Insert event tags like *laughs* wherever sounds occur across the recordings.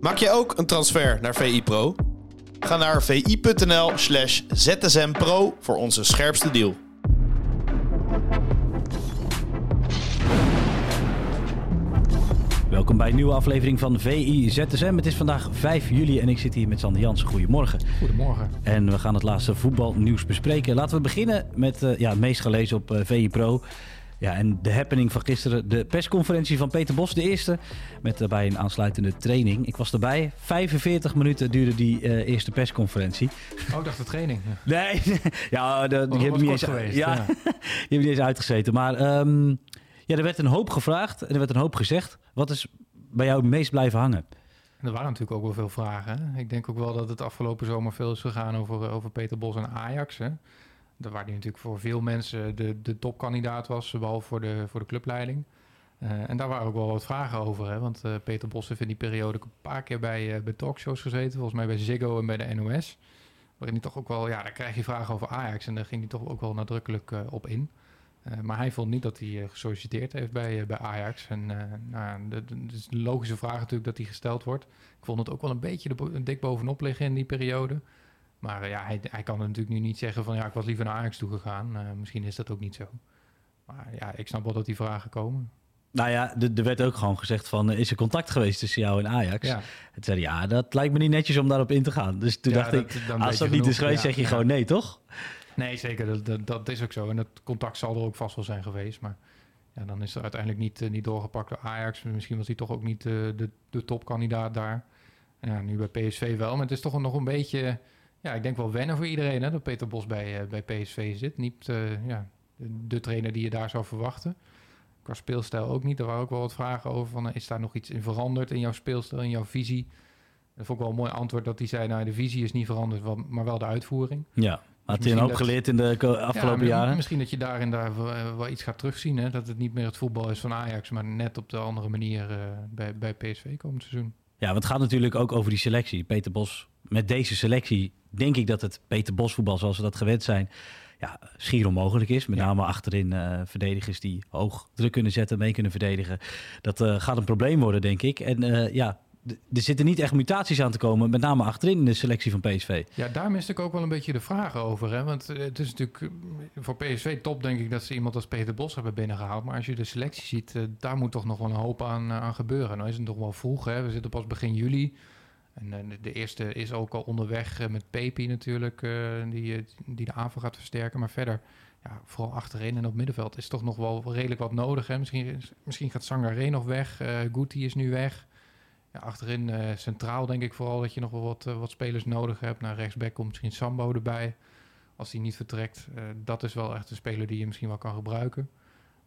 Maak je ook een transfer naar VI Pro? Ga naar vi.nl slash zsmpro voor onze scherpste deal. Welkom bij een nieuwe aflevering van VI ZSM. Het is vandaag 5 juli en ik zit hier met Sander Jansen. Goedemorgen. Goedemorgen. En we gaan het laatste voetbalnieuws bespreken. Laten we beginnen met uh, ja, het meest gelezen op uh, VI Pro. Ja, en de happening van gisteren, de persconferentie van Peter Bos, de eerste. Met daarbij een aansluitende training. Ik was erbij. 45 minuten duurde die uh, eerste persconferentie. Oh, ik dacht de training. nee, *laughs* ja, de, die hebben niet eens, geweest, ja, ja. *laughs* die hebben niet eens uitgezeten. Maar um, ja, er werd een hoop gevraagd en er werd een hoop gezegd. Wat is bij jou het meest blijven hangen? Er waren natuurlijk ook wel veel vragen. Hè? Ik denk ook wel dat het afgelopen zomer veel is gegaan over, over Peter Bos en Ajax. Hè? Waar die natuurlijk voor veel mensen de, de topkandidaat was, behalve voor de, voor de clubleiding. Uh, en daar waren ook wel wat vragen over. Hè? Want uh, Peter Bos heeft in die periode een paar keer bij, uh, bij talkshows gezeten. Volgens mij bij Ziggo en bij de NOS. Waarin hij toch ook wel, ja, daar krijg je vragen over Ajax. En daar ging hij toch ook wel nadrukkelijk op in. Maar hij vond niet dat hij gesolliciteerd heeft bij, bij Ajax. En nou, de, de, de, logische vraag natuurlijk dat hij gesteld wordt. Ik vond het ook wel een beetje de, dik bovenop liggen in die periode. Maar ja, hij, hij kan natuurlijk nu niet zeggen van ja, ik was liever naar Ajax toe gegaan. misschien is dat ook niet zo. Maar ja, ik snap wel dat die vragen komen. Nou ja, er werd ook gewoon gezegd van, is er contact geweest tussen jou en Ajax? Ja. Het zei ja, dat lijkt me niet netjes om daarop in te gaan. Dus toen Ja, dacht dat- ik, als dat niet is geweest, Ja, zeg je gewoon nee, toch? Nee, zeker. Dat, dat, dat is ook zo. En dat contact zal er ook vast wel zijn geweest. Maar ja, dan is er uiteindelijk niet, eh, niet doorgepakt door Ajax. Misschien was hij toch ook niet eh, de, de topkandidaat daar. Ja, nu bij PSV wel. Maar het is toch nog een beetje... Ja, ik denk wel wennen voor iedereen hè, dat Peter Bos bij, eh, bij PSV zit. Niet eh, ja, de, trainer die je daar zou verwachten. Qua speelstijl ook niet. Er waren ook wel wat vragen over. Van, eh, is daar nog iets in veranderd in jouw speelstijl, in jouw visie? Dat vond ik wel een mooi antwoord dat hij zei... Nou, de visie is niet veranderd, maar wel de uitvoering. Ja, had hij een hoop geleerd in de afgelopen Ja, jaren? Misschien dat je daarin daar wel, wel iets gaat terugzien. Hè? Dat het niet meer het voetbal is van Ajax, maar net op de andere manier bij, bij PSV komend seizoen. Ja, want het gaat natuurlijk ook over die selectie. Peter Bos, met deze selectie denk ik dat het Peter Bos voetbal zoals we dat gewend zijn... Ja, schier onmogelijk is. Met Ja. name achterin eh, verdedigers die hoog druk kunnen zetten, mee kunnen verdedigen. Dat eh, gaat een probleem worden, denk ik. En eh, ja, er zitten niet echt mutaties aan te komen, met name achterin in de selectie van PSV. Ja, daar miste ik ook wel een beetje de vragen over. Hè? Want het is natuurlijk voor PSV top, denk ik, dat ze iemand als Peter Bos hebben binnengehaald. Maar als je de selectie ziet, daar moet toch nog wel een hoop aan, aan gebeuren. Nou is het nog wel vroeg, hè? we zitten pas begin juli. En eh, de- eerste is ook al onderweg eh, met Pepi natuurlijk, eh, die, die de aanval gaat versterken. Maar verder, ja, vooral achterin en op middenveld is toch nog wel redelijk wat nodig. Hè? Misschien, is- misschien gaat Sangaré nog weg, eh Guti is nu weg. Ja, achterin centraal denk ik vooral dat je nog wel wat, wat spelers nodig hebt. Naar rechtsback komt misschien Sambo erbij. Als die niet vertrekt, dat is wel echt een speler die je misschien wel kan gebruiken.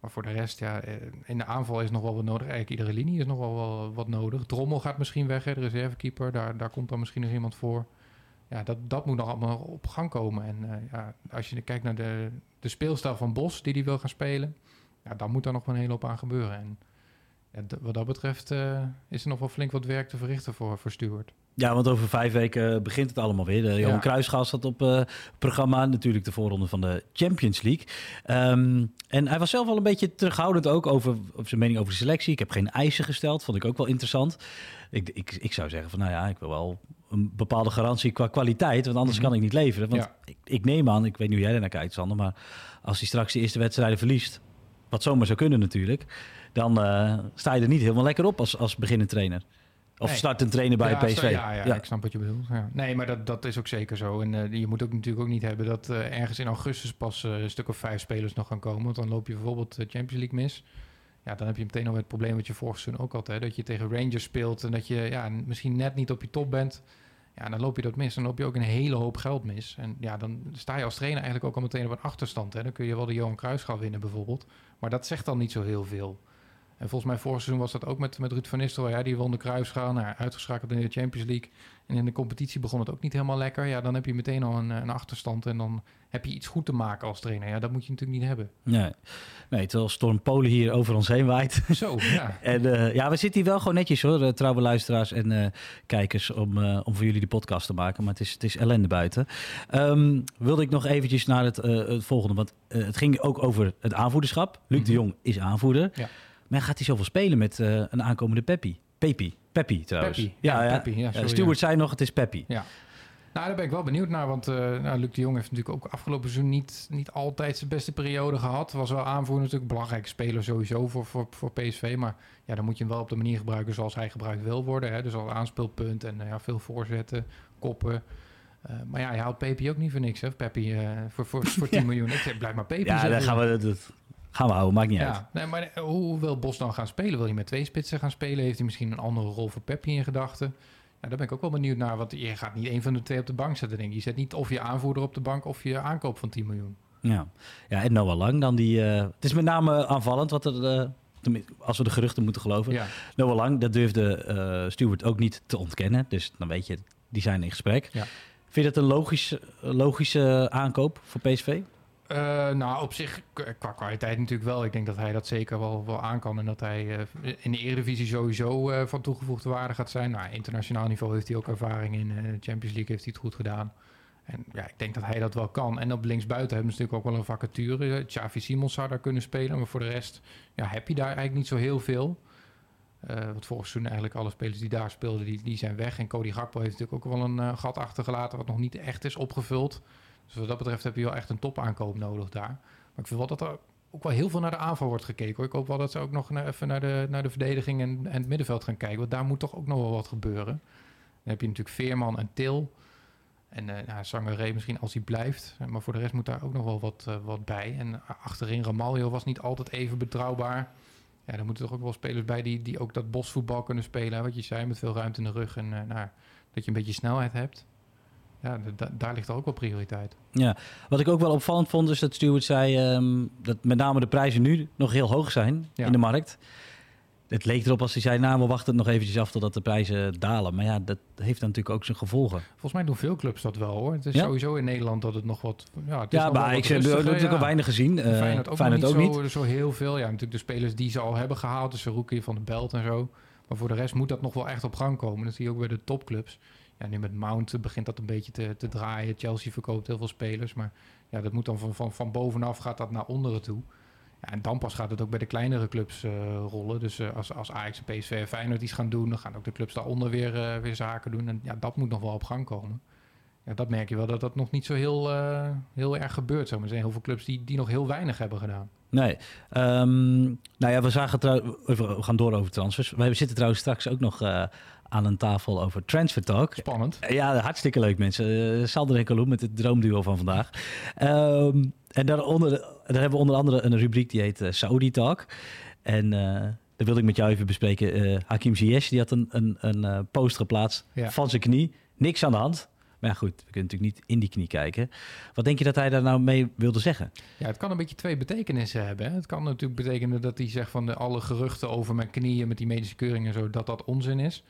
Maar voor de rest, ja, eh, in de aanval is nog wel wat nodig. Eigenlijk iedere linie is nog wel, wat nodig. Drommel gaat misschien weg, hè, de reservekeeper. Daar, daar komt dan misschien nog iemand voor. Ja, dat, dat moet nog allemaal op gang komen. En eh, ja, als je kijkt naar de, de speelstijl van Bos, die hij wil gaan spelen... Ja, dan moet daar nog wel een hele hoop aan gebeuren. En wat dat betreft eh, is er nog wel flink wat werk te verrichten voor, voor Stuart. Ja, want over vijf weken begint het allemaal weer. De Johan Ja. Cruijffschaal staat op eh, programma. Natuurlijk de voorronde van de Champions League. Ehm, en hij was zelf wel een beetje terughoudend ook over, over zijn mening over de selectie. Ik heb geen eisen gesteld, vond ik ook wel interessant. Ik, ik, ik zou zeggen van, nou ja, ik wil wel een bepaalde garantie qua kwaliteit. Want anders Mhm. kan ik niet leveren. Want Ja. ik, ik neem aan, ik weet niet hoe jij naar kijkt, Sander. Maar als hij straks de eerste wedstrijden verliest, wat zomaar zou kunnen natuurlijk... dan eh, sta je er niet helemaal lekker op als, als beginnende trainer. Of Nee. start een trainer bij ja, PSV. zo- Ja, ja, ik snap wat je bedoelt. Ja. Nee, maar dat, dat is ook zeker zo. En eh, je moet ook natuurlijk ook niet hebben dat eh, ergens in augustus pas eh, een stuk of vijf spelers nog gaan komen. Want dan loop je bijvoorbeeld de Champions League mis. Ja, dan heb je meteen al het probleem wat je vorig seizoen ook had. Hè? Dat je tegen Rangers speelt en dat je ja, misschien net niet op je top bent. Ja, dan loop je dat mis. Dan loop je ook een hele hoop geld mis. En ja, dan sta je als trainer eigenlijk ook al meteen op een achterstand. Hè? Dan kun je wel de Johan Cruijffschaal winnen bijvoorbeeld. Maar dat zegt dan niet zo heel veel. En volgens mij vorig seizoen was dat ook met, met Ruud van Nistelrooy. Ja, die won de Cruijffschaal, nou, uitgeschakeld in de Champions League. En in de competitie begon het ook niet helemaal lekker. Ja, dan heb je meteen al een, een achterstand. En dan heb je iets goed te maken als trainer. Ja, dat moet je natuurlijk niet hebben. Nee. nee, terwijl Storm Polen hier over ons heen waait. Zo, ja. *laughs* En eh, ja, we zitten hier wel gewoon netjes hoor, eh, trouwe luisteraars en eh, kijkers, om, eh, om voor jullie de podcast te maken. Maar het is, het is ellende buiten. Ehm, wilde ik nog eventjes naar het, eh, het volgende, want eh, het ging ook over het aanvoerderschap. Luc de Mhm. Jong is aanvoerder. Ja. Maar gaat hij zoveel spelen met eh, een aankomende Peppi? Pepi. Peppi trouwens. Peppi. Ja, Ja, ja. Peppi, ja, Ja, sorry, Stewart ja. zei nog, het is Peppi. Nou, daar ben ik wel benieuwd naar. Want eh nou, Luc de Jong heeft natuurlijk ook afgelopen seizoen niet, niet altijd zijn beste periode gehad. Was wel aanvoerder natuurlijk. Belangrijke speler sowieso voor, voor, voor PSV. Maar ja, dan moet je hem wel op de manier gebruiken zoals hij gebruikt wil worden. Hè? Dus als aanspeelpunt en eh, ja, veel voorzetten, koppen. Maar ja, je haalt Pepi ook niet voor niks, hè? Peppi, voor, voor, voor *laughs* 10 Ja. miljoen. Ik zeg, blijf maar Pepi Ja, daar gaan we, dat gaan we houden, maakt niet uit. Ja, nee, maar eh, hoe wil Bos dan gaan spelen? Wil hij met twee spitsen gaan spelen? Heeft hij misschien een andere rol voor Peppi in gedachten? Ja, daar ben ik ook wel benieuwd naar. Want je gaat niet één van de twee op de bank zetten, denk ik. Je zet niet of je aanvoerder op de bank of je aankoop van 10 miljoen. Ja, ja en Noah Lang dan die... eh, het is met name aanvallend, wat er, eh, als we de geruchten moeten geloven. Ja, Noah Lang, dat durfde eh Stewart ook niet te ontkennen. Dus dan weet je, die zijn in gesprek. Ja. Vind je dat een logisch, logische aankoop voor PSV? Eh, nou, op zich qua kwaliteit natuurlijk wel. Ik denk dat hij dat zeker wel, wel aan kan. En dat hij eh, in de Eredivisie sowieso eh, van toegevoegde waarde gaat zijn. Nou, internationaal niveau heeft hij ook ervaring in. de Champions League heeft hij het goed gedaan. En ja, ik denk dat hij dat wel kan. En op linksbuiten hebben ze natuurlijk ook wel een vacature. Xavi Simons zou daar kunnen spelen. Maar voor de rest ja, heb je daar eigenlijk niet zo heel veel. Want vorig seizoen eigenlijk alle spelers die daar speelden, die, die zijn weg. En Cody Gakpo heeft natuurlijk ook wel een gat achtergelaten... wat nog niet echt is opgevuld. Dus wat dat betreft heb je wel echt een topaankoop nodig daar. Maar ik vind wel dat er ook wel heel veel naar de aanval wordt gekeken. Hoor. Ik hoop wel dat ze ook nog even naar de, naar de verdediging en, en het middenveld gaan kijken. Want daar moet toch ook nog wel wat gebeuren. Dan heb je natuurlijk Veerman en Til. En ja, Sangaré misschien als hij blijft. Maar voor de rest moet daar ook nog wel wat, eh, wat bij. En achterin Ramaljo was niet altijd even betrouwbaar. Ja, er moeten toch ook wel spelers bij die, die ook dat bosvoetbal kunnen spelen. Wat je zei, met veel ruimte in de rug. En eh, nou, dat je een beetje snelheid hebt. Ja, da- da- daar ligt ook wel prioriteit. Ja, wat ik ook wel opvallend vond is dat Stewart zei ehm, dat met name de prijzen nu nog heel hoog zijn Ja. in de markt. Het leek erop als hij zei, nou we wachten nog eventjes af totdat de prijzen dalen. Maar ja, dat heeft dan natuurlijk ook zijn gevolgen. Volgens mij doen veel clubs dat wel hoor. Het is Ja? sowieso in Nederland dat het nog wat. Ja, het is Ja, maar ik heb natuurlijk al weinig gezien. Eh, Feyenoord ook, Feyenoord ook niet, niet. Zo, zo heel veel. Ja, natuurlijk de spelers die ze al hebben gehaald. Dus Rookie van de Belt en zo. Maar voor de rest moet dat nog wel echt op gang komen. Dat zie je ook bij de topclubs. Ja, nu met Mount begint dat een beetje te, te draaien. Chelsea verkoopt heel veel spelers. Maar ja, dat moet dan van, van, van bovenaf gaat dat naar onderen toe. Ja, en dan pas gaat het ook bij de kleinere clubs eh, rollen. Dus eh, als, als Ajax en PSV en Feyenoord iets gaan doen... dan gaan ook de clubs daaronder weer, eh, weer zaken doen. En ja, dat moet nog wel op gang komen. Ja, dat merk je wel dat dat nog niet zo heel, eh, heel erg gebeurt. Zo. Maar er zijn heel veel clubs die, die nog heel weinig hebben gedaan. Nee. Ehm, nou ja, we zagen trouw- even- we gaan door over transfers. We zitten trouwens straks ook nog eh, aan een tafel over Transfer Talk. Spannend. Ja, hartstikke leuk mensen. Uh, Salder en Kalou met het droomduo van vandaag. Ehm, en daaronder, daar hebben we onder andere een rubriek die heet eh, Saudi Talk. En eh daar wilde ik met jou even bespreken. Eh, Hakim Ziyech die had een, een, een eh, post geplaatst Ja. van zijn knie. Niks aan de hand. Maar goed, we kunnen natuurlijk niet in die knie kijken. Wat denk je dat hij daar nou mee wilde zeggen? Ja, het kan een beetje twee betekenissen hebben. Het kan natuurlijk betekenen dat hij zegt van de, alle geruchten over mijn knieën met die medische keuring en zo, dat dat onzin is.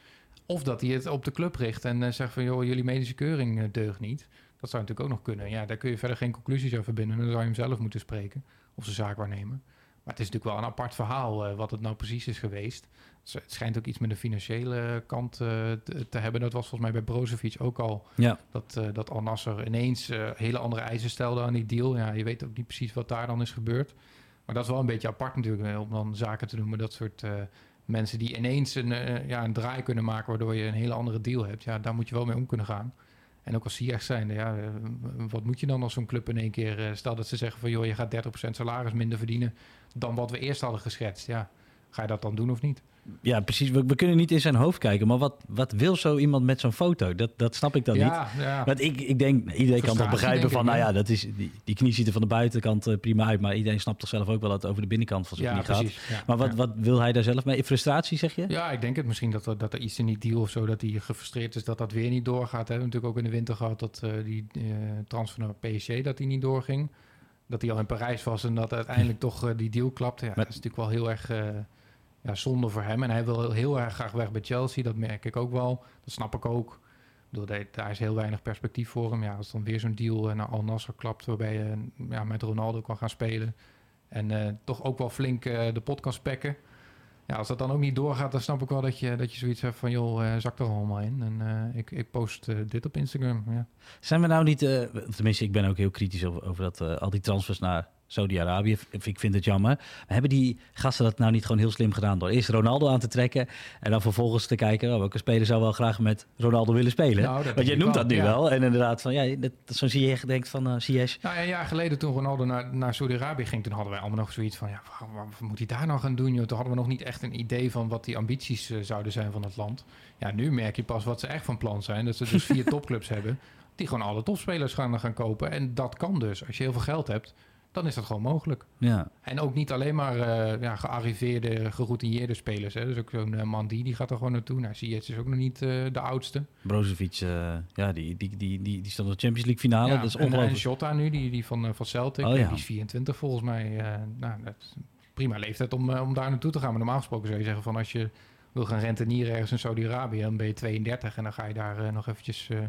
Of dat hij het op de club richt en eh, zegt van joh, jullie medische keuring eh, deugt niet. Dat zou natuurlijk ook nog kunnen. Ja, daar kun je verder geen conclusies over verbinden. Dan zou je hem zelf moeten spreken. Of zijn zaakwaarnemer. Maar het is natuurlijk wel een apart verhaal eh, wat het nou precies is geweest. Dus Het schijnt ook iets met de financiële kant eh, te, te hebben. Dat was volgens mij bij Brozovic ook al. Ja. Dat, eh, dat Al Nasser ineens hele andere eisen stelde aan die deal. Ja, je weet ook niet precies wat daar dan is gebeurd. Maar dat is wel een beetje apart natuurlijk om dan zaken te doen met dat soort mensen die ineens een, ja, een draai kunnen maken waardoor je een hele andere deal hebt. Ja, daar moet je wel mee om kunnen gaan. En ook als Ziyech zijnde, ja, wat moet je dan als zo'n club in één keer... stel dat ze zeggen van, joh, je gaat 30% salaris minder verdienen dan wat we eerst hadden geschetst. Ja, ga je dat dan doen of niet? Ja, precies. We, we kunnen niet in zijn hoofd kijken. Maar wat, wat wil zo iemand met zo'n foto? Dat, dat snap ik dan niet. ja. Want ik, ik denk, iedereen kan toch Frustratie, begrijpen van, ik, nou ja, dat is, die, die knie ziet er van de buitenkant eh, prima uit. Maar iedereen snapt toch zelf ook wel dat het over de binnenkant van zijn ja, knie gaat. precies. Ja, Maar wat, wat wil hij daar zelf mee? Frustratie, zeg je? Ja, ik denk het misschien dat er, dat er iets in die deal of zo, dat hij gefrustreerd is dat dat weer niet doorgaat. We hebben natuurlijk ook in de winter gehad dat eh, die eh, transfer naar PSG, dat die niet doorging. Dat hij al in Parijs was en dat uiteindelijk toch eh, die deal klapte. Ja, dat is natuurlijk wel heel erg eh, ja, zonde voor hem. En hij wil heel erg graag weg bij Chelsea, dat merk ik ook wel. Dat snap ik ook. Ik bedoel, daar- is heel weinig perspectief voor hem. Ja, als dan weer zo'n deal eh, naar Al Nassr klapt, waarbij je ja, met Ronaldo kan gaan spelen. En toch ook wel flink de pot kan spekken. Ja, als dat dan ook niet doorgaat, dan snap ik wel dat je, dat je zoiets hebt van... joh, eh, zak er allemaal in. En eh, ik, ik post eh, dit op Instagram, ja. Zijn we nou niet, tenminste ik ben ook heel kritisch over, over dat, al die transfers naar Saudi-Arabië. Ik vind het jammer. Maar hebben die gasten dat nou niet gewoon heel slim gedaan door eerst Ronaldo aan te trekken en dan vervolgens te kijken oh, welke speler zou wel graag met Ronaldo willen spelen? Nou, Want jij ik noemt dat nu ja. wel. En inderdaad, van ja, dat, zo'n Ziyech denkt van eh Ziyech. Nou, een jaar geleden toen Ronaldo naar, naar Saudi-Arabië ging, toen hadden wij allemaal nog zoiets van, ja, wat, wat moet hij daar nou gaan doen? Joh? Toen hadden we nog niet echt een idee van wat die ambities eh, zouden zijn van het land. Ja, nu merk je pas wat ze echt van plan zijn. Dat ze dus vier *laughs* topclubs hebben, die gewoon alle topspelers gaan, gaan kopen. En dat kan dus. Als je heel veel geld hebt, dan is dat gewoon mogelijk. Ja, En ook niet alleen maar eh, ja, gearriveerde, geroutineerde spelers. Hè. Dus ook zo'n uh, Mandi, die gaat er gewoon naartoe. Nou, Ziyech is ook nog niet eh, de oudste. Brozovic, eh, ja, die, die, die, die, die stond in de Champions League finale. Ja, dat is en, en ongelooflijk. Jota nu, die, die van, eh, van Celtic, Oh, ja. die is 24 volgens mij. eh, nou, dat is een prima leeftijd om, eh, om daar naartoe te gaan. Maar normaal gesproken zou je zeggen van als je wil gaan rentenieren ergens in Saudi-Arabië, dan ben je 32 en dan ga je daar eh, nog eventjes eh,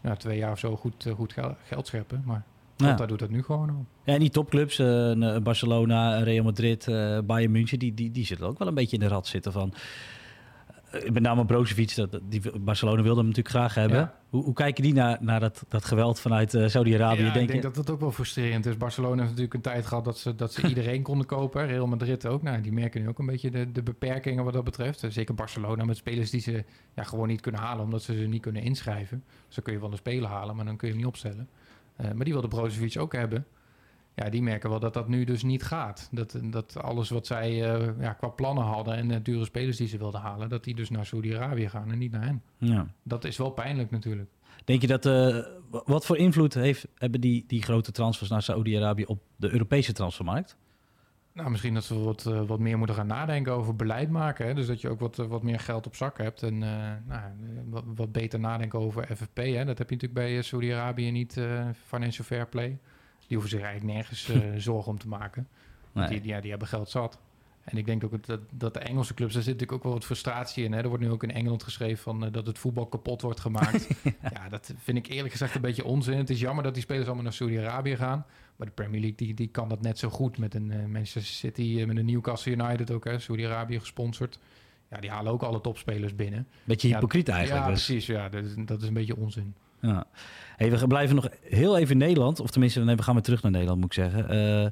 nou, twee jaar of zo goed, eh, goed gel- geld scheppen. Maar Ja. Jota doet dat nu gewoon al. Ja, en die topclubs, eh, eh, Barcelona, Real Madrid, eh Bayern München, die, die, die zitten ook wel een beetje in de rat zitten van... met name Brozovic, dat, die, Barcelona wilde hem natuurlijk graag hebben. Ja. Hoe, hoe kijken die naar, naar dat, dat geweld vanuit Saudi-Arabië? Ja, ik denk denk je? dat dat ook wel frustrerend is. Barcelona heeft natuurlijk een tijd gehad dat ze, dat ze *laughs* iedereen konden kopen. Real Madrid ook. Nou, die merken nu ook een beetje de, de beperkingen wat dat betreft. Zeker Barcelona met spelers die ze ja, gewoon niet kunnen halen omdat ze ze niet kunnen inschrijven. Dus dan kun je wel een speler halen, maar dan kun je hem niet opstellen. Eh, maar die wilde Brozovic ook hebben. Ja, die merken wel dat dat nu dus niet gaat. Dat, dat alles wat zij eh, ja, qua plannen hadden en de dure spelers die ze wilden halen, dat die dus naar Saudi-Arabië gaan en niet naar hen. Ja. Dat is wel pijnlijk natuurlijk. Denk je dat, eh, wat voor invloed heeft, hebben die, die grote transfers naar Saudi-Arabië op de Europese transfermarkt? Nou, misschien dat ze wat, eh, wat meer moeten gaan nadenken over beleid maken. Hè? Dus dat je ook wat, eh, wat meer geld op zak hebt. En eh, nou, wat, wat beter nadenken over FFP. Hè? Dat heb je natuurlijk bij Saudi-Arabië niet, eh, Financial Fair Play. Die hoeven zich eigenlijk nergens *laughs* zorgen om te maken. Want Nee. Die, ja, die hebben geld zat. En ik denk ook dat, dat de Engelse clubs, daar zit natuurlijk ook wel wat frustratie in. Hè? Er wordt nu ook in Engeland geschreven van, dat het voetbal kapot wordt gemaakt. *laughs* ja, dat vind ik eerlijk gezegd een beetje onzin. Het is jammer dat die spelers allemaal naar Saudi-Arabië gaan. Maar de Premier League die, die kan dat net zo goed met een eh, Manchester City, eh, met een Newcastle United ook, hè, Saudi-Arabië gesponsord. Ja, die halen ook alle topspelers binnen. Beetje Ja, hypocriet eigenlijk. ja, dus. precies. Ja, dat is, dat is een beetje onzin. Ja. Hey, we blijven nog heel even in Nederland. Of tenminste, nee, we gaan weer terug naar Nederland, moet ik zeggen. Eh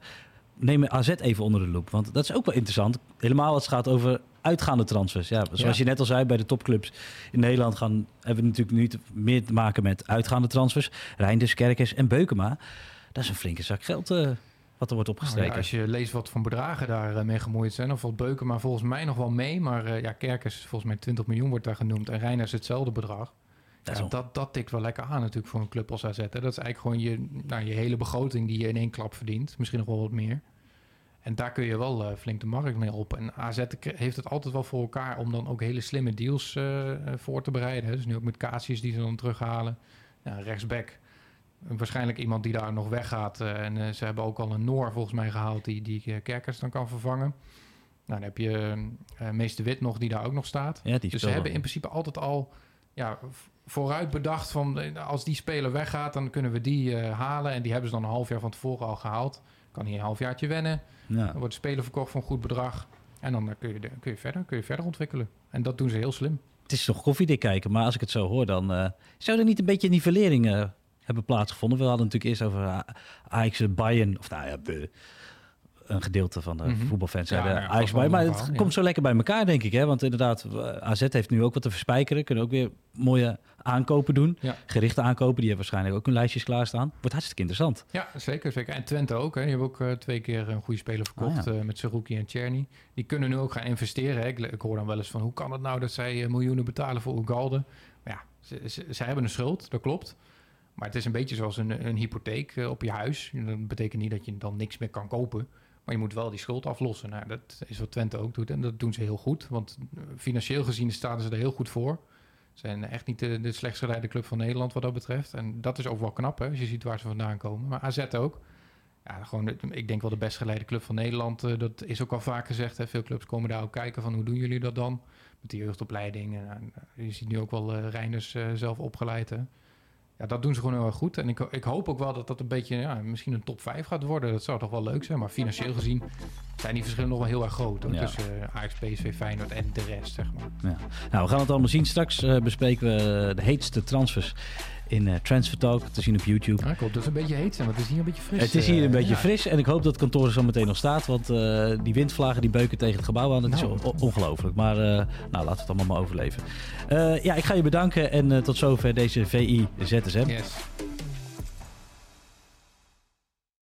neem AZ even onder de loep. Want dat is ook wel interessant. Helemaal als het gaat over uitgaande transfers. Ja, zoals Ja. je net al zei, bij de topclubs in Nederland gaan, hebben we natuurlijk nu te- meer te maken met uitgaande transfers. Reinders, Kerkers en Beukema. Dat is een flinke zak geld eh, wat er wordt Nou opgestreken. ja, als je leest wat voor bedragen daar eh, mee gemoeid zijn, of wat Beuken, maar volgens mij nog wel mee. Maar eh, ja, Kerkers, volgens mij 20 miljoen wordt daar genoemd. En Reiners hetzelfde bedrag. Dat Ja, dat, dat tikt wel lekker aan natuurlijk voor een club als AZ. Hè. Dat is eigenlijk gewoon je, nou, je hele begroting die je in één klap verdient. Misschien nog wel wat meer. En daar kun je wel flink de markt mee op. En AZ heeft het altijd wel voor elkaar om dan ook hele slimme deals voor te bereiden. Hè. Dus nu ook met Casius die ze dan terughalen. Ja, rechtsback. Waarschijnlijk iemand die daar nog weggaat. eh, en eh, ze hebben ook al een Noor volgens mij gehaald die, die eh, Kerkers dan kan vervangen. Nou, dan heb je Meester Wit nog die daar ook nog staat. ja, Dus ze hebben in principe altijd al ja, vooruit bedacht van als die speler weggaat, dan kunnen we die halen. En die hebben ze dan een half jaar van tevoren al gehaald. Kan hij een halfjaartje wennen. ja. Dan wordt de speler verkocht voor een goed bedrag. En dan kun je, de- kun je, verder, kun je verder ontwikkelen. En dat doen ze heel slim. Het is toch koffiedik kijken, maar als ik het zo hoor, dan eh, zou er niet een beetje nivellering hebben plaatsgevonden. We hadden natuurlijk eerst over A- Ajax eh, Bayern, of nou ja, de, een gedeelte van de Mhm. voetbalfans Ja, zeiden ja, Ajax Bayern. Maar een het komt zo lekker bij elkaar, denk ik. Hè? Want inderdaad, eh, AZ heeft nu ook wat te verspijkeren. Kunnen ook weer mooie aankopen doen. Ja. Gerichte aankopen, die hebben waarschijnlijk ook hun lijstjes klaarstaan. Wordt hartstikke interessant. Ja, zeker, zeker. En Twente ook. Hè. Die hebben ook eh, twee keer een goede speler verkocht Ah, eh, met Seruki en Czerny. Die kunnen nu ook gaan investeren. Hè. Ik, ik hoor dan wel eens van hoe kan het nou dat zij eh, miljoenen betalen voor Ugalde? Maar ja, ze hebben een schuld, dat klopt. Maar het is een beetje zoals een, een hypotheek eh, op je huis. Dat betekent niet dat je dan niks meer kan kopen. Maar je moet wel die schuld aflossen. Nou, dat is wat Twente ook doet. En dat doen ze heel goed. Want eh, financieel gezien staan ze er heel goed voor. Ze zijn echt niet de, de slechtst geleide club van Nederland wat dat betreft. En dat is ook wel knap, hè, als je ziet waar ze vandaan komen. Maar AZ ook. Ja, gewoon, ik denk wel de best geleide club van Nederland. eh, dat is ook al vaak gezegd. Hè. Veel clubs komen daar ook kijken van hoe doen jullie dat dan? Met die jeugdopleiding. En, je ziet nu ook wel Reiners zelf opgeleid. Ja, dat doen ze gewoon heel erg goed. En ik, ik hoop ook wel dat dat een beetje, ja, misschien een top 5 gaat worden. Dat zou toch wel leuk zijn. Maar financieel gezien zijn die verschillen nog wel heel erg groot. Hoor, Ja. Tussen eh, Ajax, PSV, Feyenoord en de rest, zeg maar. Ja. Nou, we gaan het allemaal zien. Straks eh, bespreken we de heetste transfers in uh, Transfer Talk te zien op YouTube. Ja, ik hoop dat het een beetje heet zijn, want het is hier een beetje fris. Het is hier een uh, beetje ja. fris en ik hoop dat het kantoor er zo meteen nog staat. Want uh, die windvlagen die beuken tegen het gebouw aan. Dat Nou. is on- ongelooflijk. Maar nou, laten we het allemaal maar overleven. ja, ik ga je bedanken en tot zover deze VI ZSM. Yes.